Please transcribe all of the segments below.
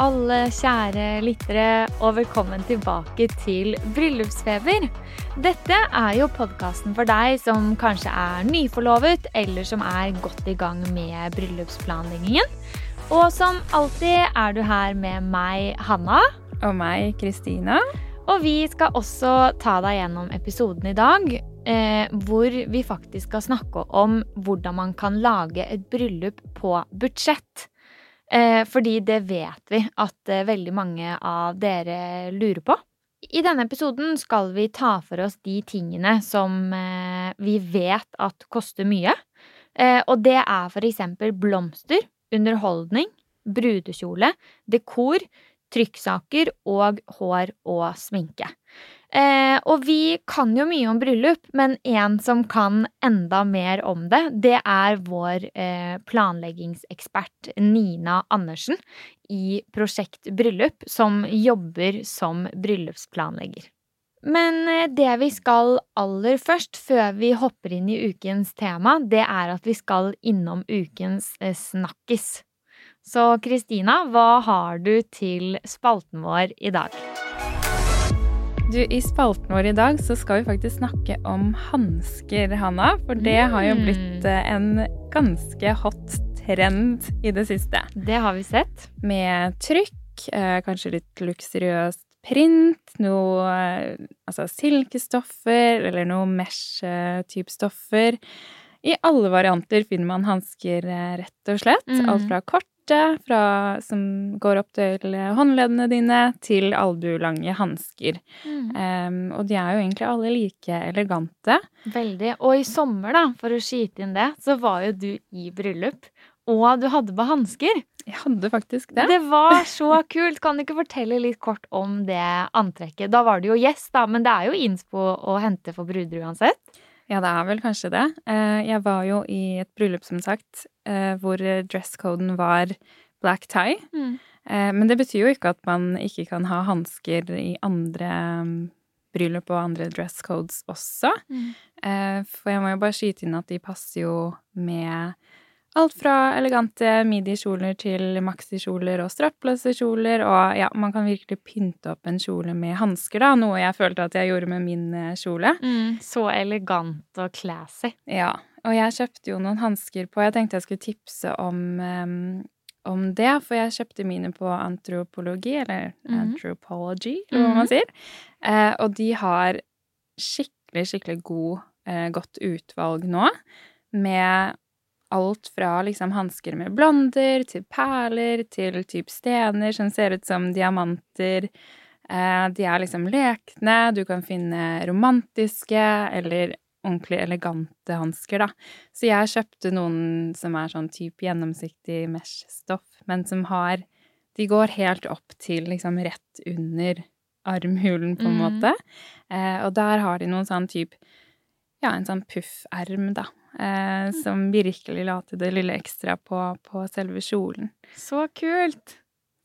Alle kjære lyttere, og velkommen tilbake til Bryllupsfeber. Dette er jo podkasten for deg som kanskje er nyforlovet, eller som er godt i gang med bryllupsplanleggingen. Og som alltid er du her med meg, Hanna. Og meg, Kristina. Og vi skal også ta deg gjennom episoden i dag, eh, hvor vi faktisk skal snakke om hvordan man kan lage et bryllup på budsjett. Eh, fordi det vet vi at eh, veldig mange av dere lurer på. I denne episoden skal vi ta for oss de tingene som eh, vi vet at koster mye. Og det er for eksempel blomster, underholdning, brudekjole, dekor, trykksaker og hår og sminke. Eh, og vi kan jo mye om bryllup, men en som kan enda mer om det, det er vår eh, planleggingsekspert Nina Andersen i Prosjekt Bryllup, som jobber som bryllupsplanlegger. Men eh, det vi skal aller først, før vi hopper inn i ukens tema, det er at vi skal innom ukens eh, snakkis. Så Kristina, hva har du til spalten vår i dag? Du, I spalten vår i dag så skal vi faktisk snakke om hansker, Hanna. For det har jo blitt eh, en ganske hot trend i det siste. Det har vi sett. Med trykk, eh, kanskje litt luksuriøst print, noe eh, altså silkestoffer eller noe mesh-type stoffer. I alle varianter finner man hansker, rett og slett. Mm. Alt fra korte, fra, som går opp til håndleddene dine, til albulange hansker. Um, og de er jo egentlig alle like elegante. Veldig. Og i sommer, da, for å skyte inn det, så var jo du i bryllup. Og du hadde på hansker. Jeg hadde faktisk det. Det var så kult! Kan du ikke fortelle litt kort om det antrekket? Da var du jo gjest, da, men det er jo innspo å hente for bruder uansett. Ja, det er vel kanskje det. Eh, Jeg var jo i et bryllup, som sagt, eh, hvor dresscoden var black tie. Mm. Eh, Men det betyr jo ikke at man ikke kan ha hansker i andre mm, bryllup og andre dresscodes også. Mm. For jeg må jo bare skyte inn at de passer jo med alt fra elegante midi-kjoler til maxi-kjoler og strappløse kjoler, og ja, man kan virkelig pynte opp en kjole med hansker, da, noe jeg følte at jeg gjorde med min eh, kjole. Mm. Så elegant og classy. Ja, og jeg kjøpte jo noen hansker på Jeg tenkte jeg skulle tipse om, um, om det, for jeg kjøpte mine på antropologi, eller Mhm. anthropology, eller hva man sier. Eh, og de har skikkelig, skikkelig god, eh, godt utvalg nå, med alt fra liksom hansker med blonder til perler til typ stener som ser ut som diamanter. Eh, de er liksom lekne, du kan finne romantiske eller ordentlig elegante hansker, da. Så jeg kjøpte noen som er sånn type gjennomsiktig mesh-stoff, men som har De går helt opp til liksom rett under armhulen, på en mm. måte. Eh, og der har de noen sånn type Ja, en sånn pufferm, da. Eh, som virkelig la til det lille ekstra på, på selve kjolen. Så kult!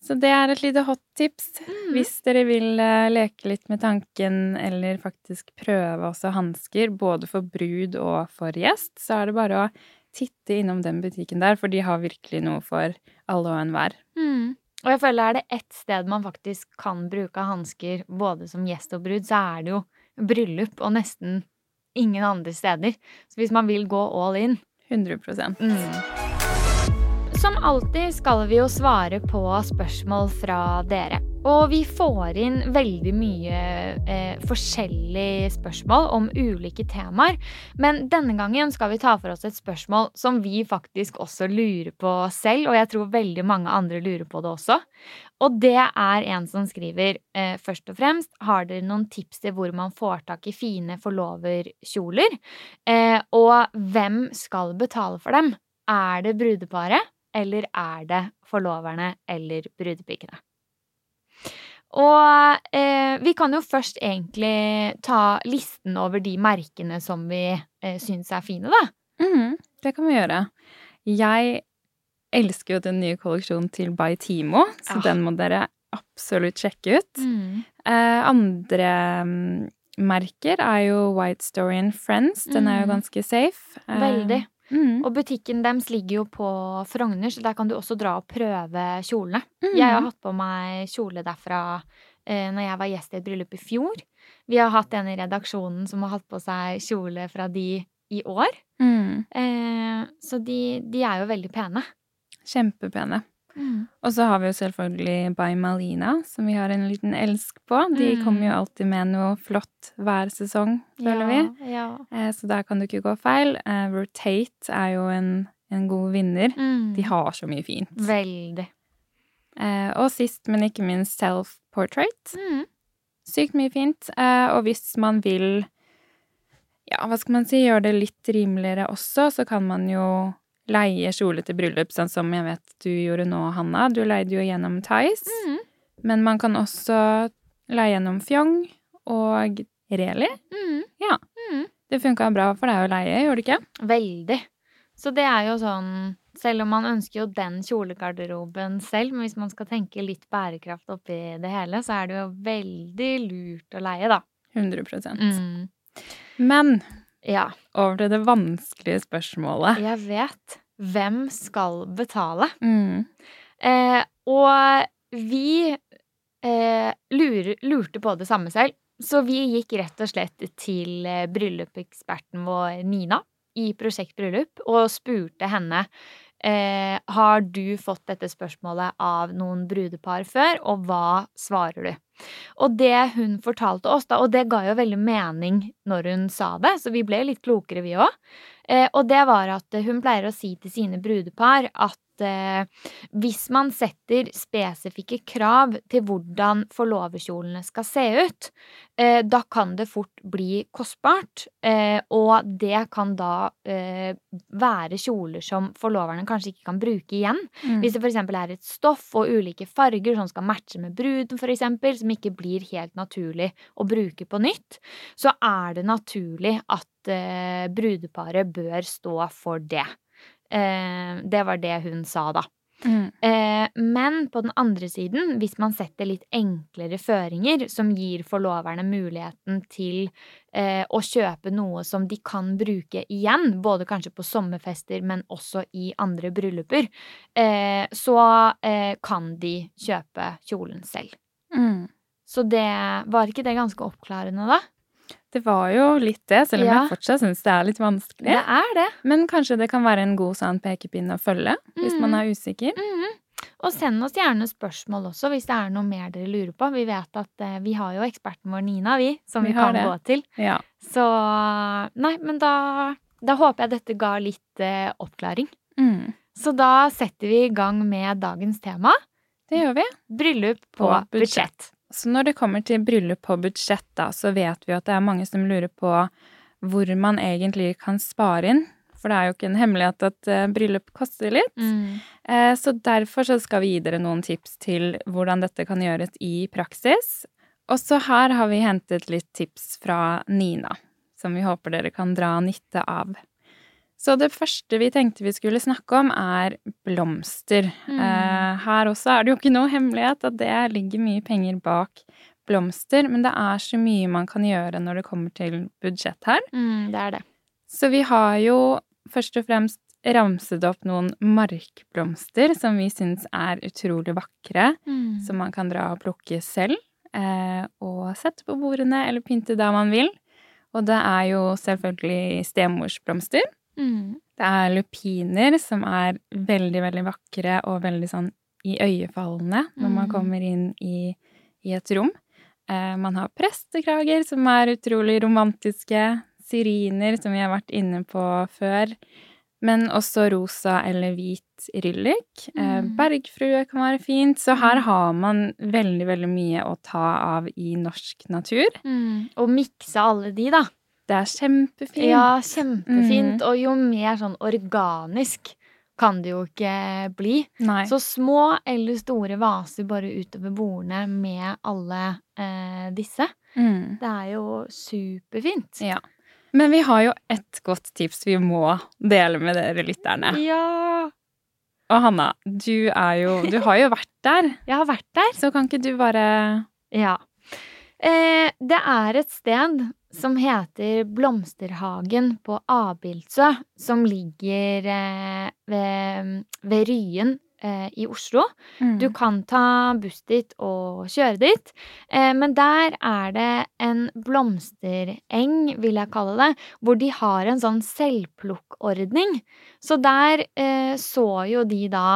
Så det er et lite hot tips. Mm. Hvis dere vil eh, leke litt med tanken, eller faktisk prøve også hansker, både for brud og for gjest, så er det bare å titte innom den butikken der, for de har virkelig noe for alle og enhver. Mm. Og jeg føler er det ett sted man faktisk kan bruke hansker både som gjest og brud, så er det jo bryllup og nesten ingen andre steder. Så hvis man vil gå all in 100 mm. Som alltid skal vi jo svare på spørsmål fra dere. Og vi får inn veldig mye eh, forskjellige spørsmål om ulike temaer. Men denne gangen skal vi ta for oss et spørsmål som vi faktisk også lurer på selv, og jeg tror veldig mange andre lurer på det også. og det er en som skriver eh, først og fremst har dere noen tips til hvor man får tak i fine forloverkjoler? Eh, og hvem skal betale for dem? Er det brudeparet, eller er det forloverne eller brudepikene? Og eh, vi kan jo først egentlig ta listen over de merkene som vi eh, syns er fine, da. Mm, det kan vi gjøre. Jeg elsker jo den nye kolleksjonen til By Timo, så ah. den må dere absolutt sjekke ut. Mm. Eh, andre mm, merker er jo White Story and Friends. Den er jo Mm. ganske safe. Eh, Veldig. Mm. Og butikken deres ligger jo på Frogner, så der kan du også dra og prøve kjolene. Mm. Jeg har hatt på meg kjole derfra eh, når jeg var gjest i et bryllup i fjor. Vi har hatt en i redaksjonen som har hatt på seg kjole fra de i år. Mm. Eh, så de, de er jo veldig pene. Kjempepene. Og så har vi jo selvfølgelig By Malina, som vi har en liten elsk på. De Mm. kommer jo alltid med noe flott hver sesong, føler vi. Ja. Eh, så der kan du ikke gå feil. Eh, Rotate er jo en, en god vinner. Mm. De har så mye fint. Veldig. Eh, og sist, men ikke minst, self-portrait. Mm. Sykt mye fint. Eh, og hvis man vil ja, hva skal man si, gjøre det litt rimeligere også, så kan man jo leie kjole til bryllup, sånn som jeg vet du gjorde nå, Hanna. Du leide jo gjennom Tice. Mm. Men man kan også leie gjennom Fjong og Reli. Mm. Ja. Mm. Det funka bra for deg å leie, gjorde det ikke? Veldig. Så det er jo sånn Selv om man ønsker jo den kjolegarderoben selv, men hvis man skal tenke litt bærekraft oppi det hele, så er det jo veldig lurt å leie, da. 100 Mm. Men Ja, over til det vanskelige spørsmålet. jeg vet. Hvem skal betale? Mm. Eh, og vi eh, lurer, lurte på det samme selv. Så vi gikk rett og slett til bryllupseksperten bryllupeksperten vår Nina i Prosjekt Bryllup og spurte henne eh, har du fått dette spørsmålet av noen brudepar før, og hva svarer du? Og det hun fortalte oss, da, og det ga jo veldig mening når hun sa det, så vi ble litt klokere, vi òg. Eh, og det var at hun pleier å si til sine brudepar at eh, hvis man setter spesifikke krav til hvordan forloverkjolene skal se ut, eh, da kan det fort bli kostbart, eh, og det kan da eh, være kjoler som forloverne kanskje ikke kan bruke igjen. Mm. Hvis det f.eks. er et stoff og ulike farger som skal matche med bruden, for eksempel, som ikke blir helt naturlig å bruke på nytt, så er det naturlig at brudeparet bør stå for det. Eh, det var det hun sa, da. Mm. Eh, men på den andre siden, hvis man setter litt enklere føringer som gir forloverne muligheten til eh, å kjøpe noe som de kan bruke igjen, både kanskje på sommerfester, men også i andre brylluper, eh, så eh, kan de kjøpe kjolen selv. Mm. Så det Var ikke det ganske oppklarende, da? Det var jo litt det, selv om Ja. jeg fortsatt syns det er litt vanskelig. Det er det. Men kanskje det kan være en god sånn pekepinn å følge hvis Mm. man er usikker. Mhm. Og send oss gjerne spørsmål også, hvis det er noe mer dere lurer på. Vi vet at eh, vi har jo eksperten vår Nina, vi, som vi, Vi kan det. gå til. Ja. Så Nei, men da, da håper jeg dette ga litt eh, oppklaring. Mm. Så da setter vi i gang med dagens tema. Det gjør vi. Bryllup på, På budsjett. budsjett. Så når det kommer til bryllup på budsjett, da, så vet vi at det er mange som lurer på hvor man egentlig kan spare inn. For det er jo ikke en hemmelighet at eh, bryllup koster litt. Mm. Eh, så derfor så skal vi gi dere noen tips til hvordan dette kan gjøres i praksis. Og så her har vi hentet litt tips fra Nina, som vi håper dere kan dra nytte av. Så det første vi tenkte vi skulle snakke om, er blomster. Mm. Eh, her også er det jo ikke noe hemmelighet at det ligger mye penger bak blomster, men det er så mye man kan gjøre når det kommer til budsjett her. Mm, det er det. Så vi har jo først og fremst ramset opp noen markblomster som vi syns er utrolig vakre, Mm. som man kan dra og plukke selv. Eh, og sette på bordene eller pynte der man vil. Og det er jo selvfølgelig stemorsblomster. Mm. Det er lupiner som er veldig, veldig vakre og veldig sånn iøynefallende når man Mm. kommer inn i, i et rom. Eh, man har prestekrager som er utrolig romantiske. Syriner, som vi har vært inne på før. Men også rosa eller hvit ryllik. Eh, Mm. bergfrue kan være fint. Så her Mm. har man veldig, veldig mye å ta av i norsk natur. Mm. Og mikse alle de, da. Det er kjempefint. Ja, kjempefint. Mm. Og jo mer sånn organisk kan det jo ikke bli. Nei. Så små eller store vaser bare utover bordene med alle eh, disse. Mm. Det er jo superfint. Ja. Men vi har jo et godt tips vi må dele med dere lytterne. Ja! Og Hanna, du jo Du har jo vært der, Jeg har vært der. så kan ikke du bare Ja. Eh, det er et sted som heter Blomsterhagen på Abildsø, som ligger eh, ved, ved Ryen eh, i Oslo. Mm. Du kan ta buss dit og kjøre dit, eh, men der er det en blomstereng, vil jeg kalle det, hvor de har en sånn selvplukkordning. Så der eh, så jo de da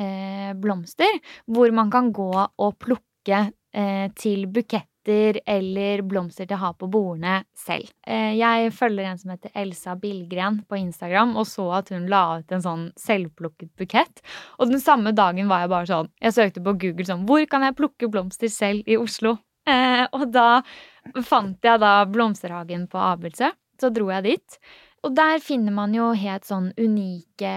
eh, blomster, hvor man kan gå og plukke eh, til buketter eller blomster til å ha på bordene selv. Eh, jeg følger en som heter Elsa Billgren på Instagram, og så at hun la ut en sånn selvplukket bukett. Og den samme dagen var jeg bare sånn Jeg søkte på Google sånn Hvor kan jeg plukke blomster selv i Oslo? Eh, og da fant jeg da Blomsterhagen på Abildsø. Så dro jeg dit. Og der finner man jo helt sånn unike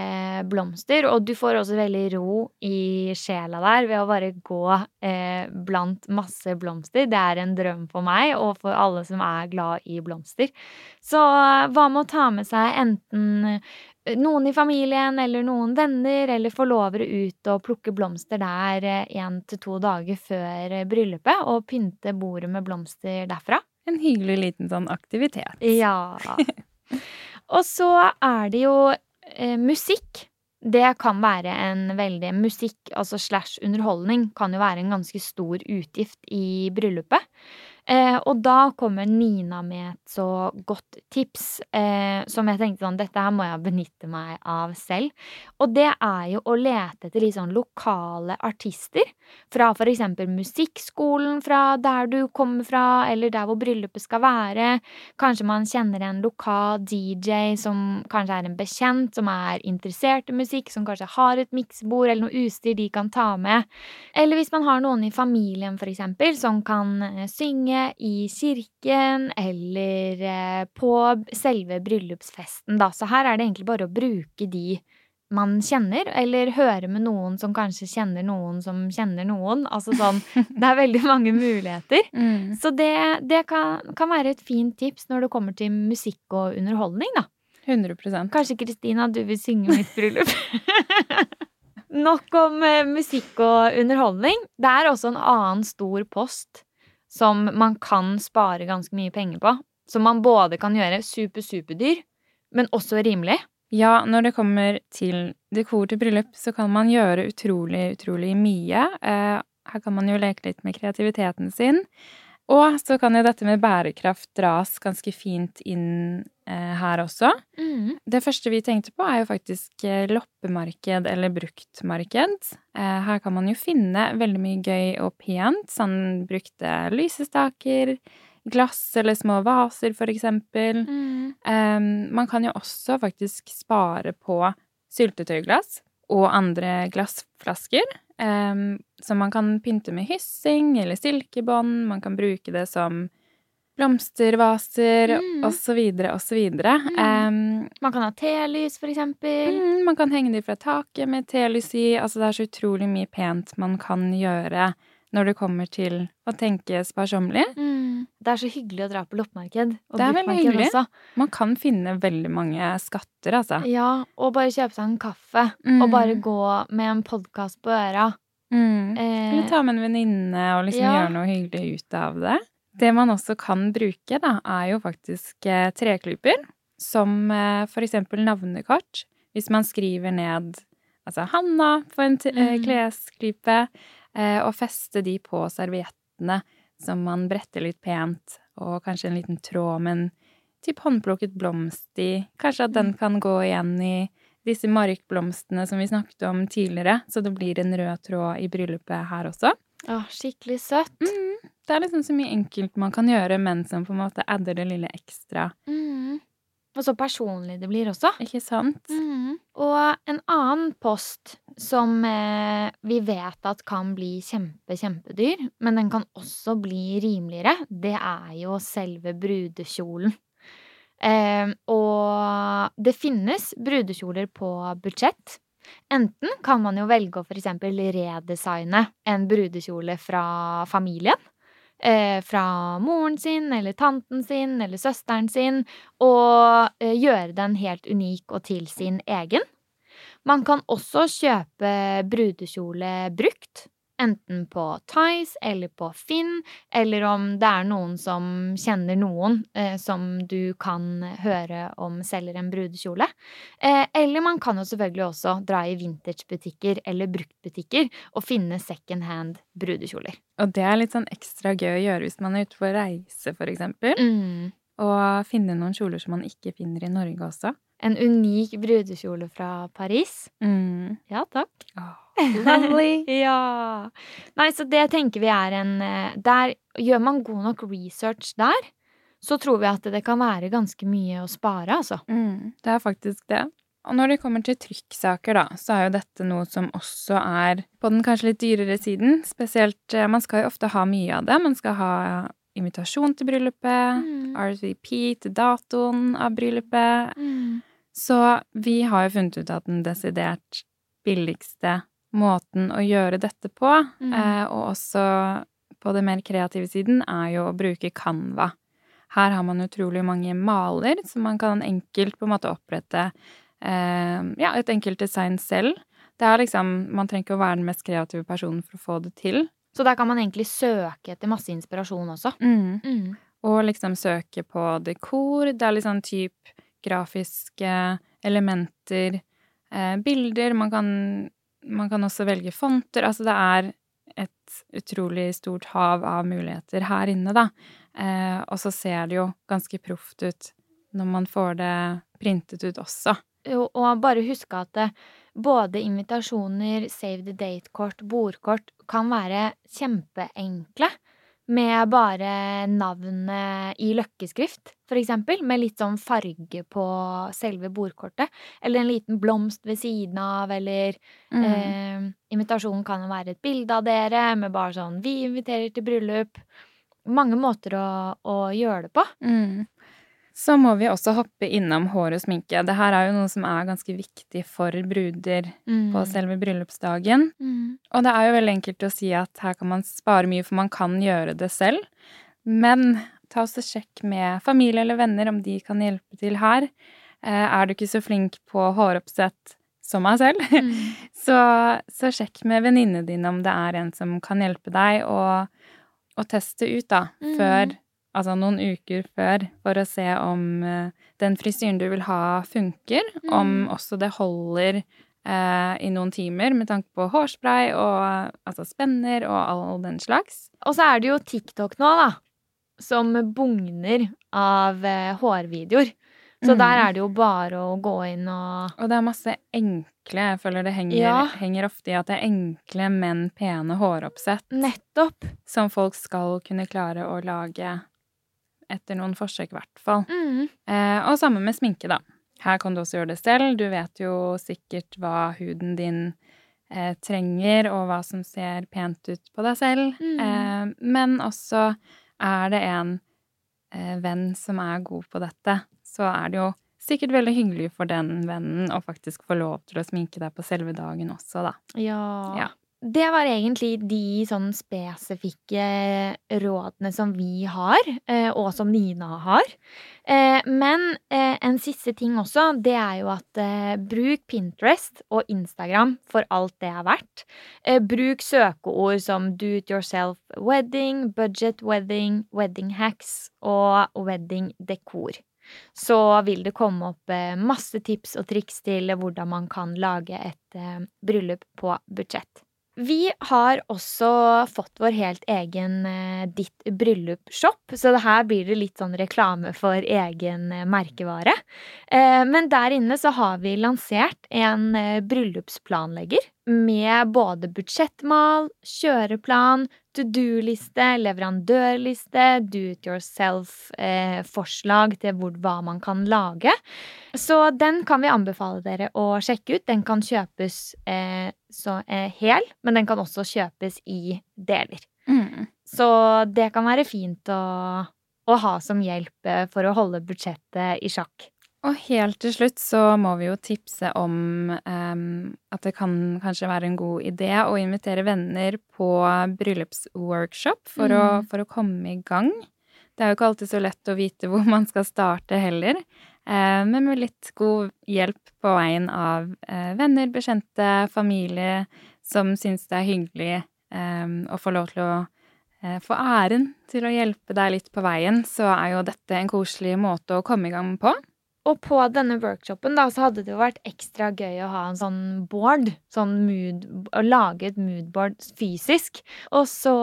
blomster, og du får også veldig ro i sjela der ved å bare gå eh, blant masse blomster. Det er en drøm for meg og for alle som er glad i blomster. Så eh, hva med å ta med seg enten eh, noen i familien eller noen venner eller forlovere ut og plukke blomster der én til to dager før eh, bryllupet, og pynte bordet med blomster derfra? En hyggelig liten sånn aktivitet. Ja. Og så er det jo eh, musikk. Det kan være en veldig Musikk, altså slash underholdning, kan jo være en ganske stor utgift i bryllupet. Eh, og da kommer Nina med et så godt tips eh, som jeg tenkte sånn Dette her må jeg benytte meg av selv. Og det er jo å lete etter litt sånn lokale artister. Fra for eksempel musikkskolen fra der du kommer fra, eller der hvor bryllupet skal være. Kanskje man kjenner en lokal DJ som kanskje er en bekjent, som er interessert i musikk, som kanskje har et miksebord eller noe utstyr de kan ta med. Eller hvis man har noen i familien, for eksempel, som kan eh, synge i kirken eller eh, på selve bryllupsfesten, da. Så her er det egentlig bare å bruke de man kjenner, eller høre med noen som kanskje kjenner noen som kjenner noen. Altså sånn Det er veldig mange muligheter. Mm. Så det, det kan, kan være et fint tips når det kommer til musikk og underholdning, da. 100% Kanskje Kristina, du vil synge mitt bryllup? Nok om eh, musikk og underholdning. Det er også en annen stor post som man kan spare ganske mye penger på. Som man både kan gjøre super, superdyr, men også rimelig. Ja, når det kommer til dekor til bryllup, så kan man gjøre utrolig, utrolig mye. Eh, her kan man jo leke litt med kreativiteten sin. Og så kan jo dette med bærekraft dras ganske fint inn eh, her også. Mm. Det første vi tenkte på, er jo faktisk eh, loppemarked eller bruktmarked. Eh, her kan man jo finne veldig mye gøy og pent, sånn brukte lysestaker, glass eller små vaser, for eksempel. Mm. Eh, man kan jo også faktisk spare på syltetøyglass og andre glassflasker. um, som man kan pynte med hyssing eller silkebånd. Man kan bruke det som blomstervaser Mm. så videre. Mm. Um, Man kan ha telys, for eksempel. mm, man kan henge dem fra taket med telys i. Altså det er så utrolig mye pent man kan gjøre når det kommer til å tenke sparsommelig. Mm. Det er så hyggelig å dra på loppemarked. Det er veldig hyggelig. Også. Man kan finne veldig mange skatter, altså. Ja, og bare kjøpe seg en kaffe. Mm. Og bare gå med en podkast på øra. Mm. Eh, Eller ta med en venninne og liksom Ja. gjøre noe hyggelig ut av det. Det man også kan bruke, da, er jo faktisk eh, treklyper. Som eh, for eksempel navnekort. Hvis man skriver ned altså Hanna på en Mm. klesklype, og feste de på serviettene som man bretter litt pent, og kanskje en liten tråd med en type håndplukket blomst i. Kanskje at Mm. den kan gå igjen i disse markblomstene som vi snakket om tidligere, så det blir en rød tråd i bryllupet her også. Å, skikkelig søtt. Mm, det er liksom så mye enkelt man kan gjøre, men som på en måte adder det lille ekstra. Mm. Og så personlig det blir også. Ikke sant? Og en annen post som eh, vi vet at kan bli kjempe, kjempedyr, men den kan også bli rimeligere, det er jo selve brudekjolen. Eh, og det finnes brudekjoler på budsjett. Enten kan man jo velge å eksempel redesigne en brudekjole fra familien. Eh, fra moren sin eller tanten sin eller søsteren sin, og eh, gjøre den helt unik og til sin egen. Man kan også kjøpe brudekjole brukt, enten på Tice eller på Finn, eller om det er noen som kjenner noen eh, som du kan høre om selger en brudekjole. Eh, eller man kan jo selvfølgelig også dra i vintagebutikker eller bruktbutikker og finne second hand brudekjoler. Og det er litt sånn ekstra gøy å gjøre hvis man er ute på reise, for eksempel. Mm. Og finne noen kjoler som man ikke finner i Norge også. En unik brudekjole fra Paris. Mm. Ja, takk. Lovely. ja. Nei, så det tenker vi er en eh, Der gjør man god nok research der, så tror vi at det kan være ganske mye å spare, altså. Mm, det er faktisk det. Og når det kommer til trykksaker, da, så er jo dette noe som også er på den kanskje litt dyrere siden. Spesielt eh, Man skal jo ofte ha mye av det. Man skal ha invitasjon til bryllupet, Mm. RSVP til datoen av bryllupet. Så vi har jo funnet ut at den desidert billigste måten å gjøre dette på, Mm. eh, og også på det mer kreative siden, er jo å bruke Canva. Her har man utrolig mange maler, så man kan enkelt på en måte opprette eh, ja, et enkelt design selv. Det er liksom, Man trenger ikke å være den mest kreative personen for å få det til. Så der kan man egentlig søke etter masse inspirasjon også. Mm. Og liksom søke på dekor. Det er litt sånn type grafiske elementer, eh, bilder. Man kan, man kan også velge fonter. Altså det er et utrolig stort hav av muligheter her inne, da. Eh, og så ser det jo ganske proft ut når man får det printet ut også. Jo, og bare huske at det, både invitasjoner, save the date-kort, bordkort kan være kjempeenkle. Med bare navnet i løkkeskrift, for eksempel. Med litt sånn farge på selve bordkortet. Eller en liten blomst ved siden av, eller Mm. eh, Invitasjonen kan jo være et bilde av dere med bare sånn 'Vi inviterer til bryllup'. Mange måter å, å gjøre det på. Mm. Så må vi også hoppe innom hår og sminke. Det her er jo noe som er ganske viktig for bruder Mm. på selve bryllupsdagen. Mm. Og det er jo veldig enkelt å si at her kan man spare mye, for man kan gjøre det selv. Men ta også sjekk med familie eller venner om de kan hjelpe til her. Eh, Er du ikke så flink på håroppsett som meg selv, Mm. så, så sjekk med venninnene dine om det er en som kan hjelpe deg, og, og teste ut, da, Mm. før Altså noen uker før, for å se om eh, den frisyren du vil ha, funker. Om Mm. også det holder eh, i noen timer med tanke på hårspray og altså spenner og all den slags. Og så er det jo TikTok nå, da. Som bugner av eh, hårvideoer. Så der er det jo bare å gå inn og Og det er masse enkle Jeg føler det henger, Ja. henger ofte i at det er enkle, men pene håroppsett Nettopp. som folk skal kunne klare å lage etter noen forsøk, i hvert fall. Mm. Eh, og sammen med sminke, da. Her kan du også gjøre det selv. Du vet jo sikkert hva huden din eh, trenger, og hva som ser pent ut på deg selv. Mm. Eh, men også er det en eh, venn som er god på dette, så er det jo sikkert veldig hyggelig for den vennen å faktisk få lov til å sminke deg på selve dagen også, da. Ja. Ja. Det var egentlig de sånn spesifikke rådene som vi har, eh, og som Nina har. Eh, Men eh, en siste ting også, det er jo at bruk Pinterest og Instagram for alt det er verdt. Bruk søkeord som do it yourself wedding, budget wedding, wedding hacks og wedding dekor. Så vil det komme opp masse tips og triks til hvordan man kan lage et bryllup på budsjett. Vi har også fått vår helt egen eh, Ditt bryllup-shop, så her blir det litt sånn reklame for egen eh, merkevare. Eh, men der inne så har vi lansert en bryllupsplanlegger med både budsjettmal, kjøreplan, to do-liste, leverandørliste, do it yourself-forslag til hvor, hva man kan lage. Så den kan vi anbefale dere å sjekke ut. Den kan kjøpes eh, så, eh, hel, men den kan også kjøpes i deler. Mm. Så det kan være fint å, å ha som hjelp eh, for å holde budsjettet i sjakk. Og helt til slutt så må vi jo tipse om um, at det kan kanskje være en god idé å invitere venner på bryllupsworkshop for, mm. å, for, å, komme i gang. Det er jo ikke alltid så lett å vite hvor man skal starte heller. Uh, men med litt god hjelp på veien av uh, venner, bekjente, familie som syns det er hyggelig um, å få lov til å uh, få æren til å hjelpe deg litt på veien, så er jo dette en koselig måte å komme i gang på. Og på denne workshopen da, så hadde det jo vært ekstra gøy å ha en sånn board. Sånn mood, å lage et moodboard fysisk. Og så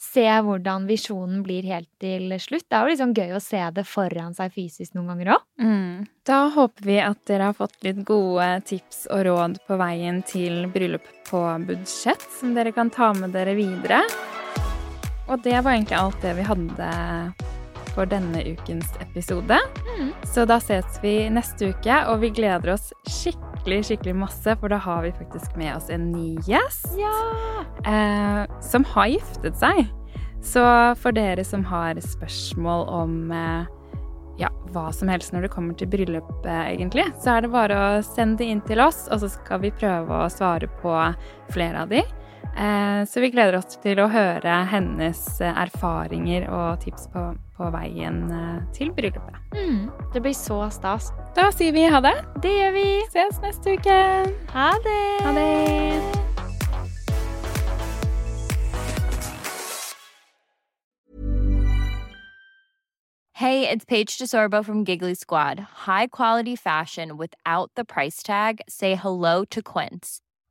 se hvordan visjonen blir helt til slutt. Det er jo liksom gøy å se det foran seg fysisk noen ganger òg. Mm. Da håper vi at dere har fått litt gode tips og råd på veien til bryllup på budsjett, som dere kan ta med dere videre. Og det var egentlig alt det vi hadde for denne ukens episode. Mm. Så da ses vi neste uke, og vi gleder oss skikkelig, skikkelig masse, for da har vi faktisk med oss en ny gjest. Ja. Eh, som har giftet seg. Så for dere som har spørsmål om eh, ja, hva som helst når det kommer til bryllup, eh, egentlig, så er det bare å sende det inn til oss, og så skal vi prøve å svare på flere av de. Eh, så vi gleder oss til å høre hennes eh, erfaringer og tips på, på veien eh, til bryllupet. Mm, det blir så stas. Da sier vi ha det. Det gjør vi. Ses neste uke. Ha det. Ha det. Hey, it's Paige DeSorbo from Giggly Squad. High quality fashion without the price tag. Say hello to Quince.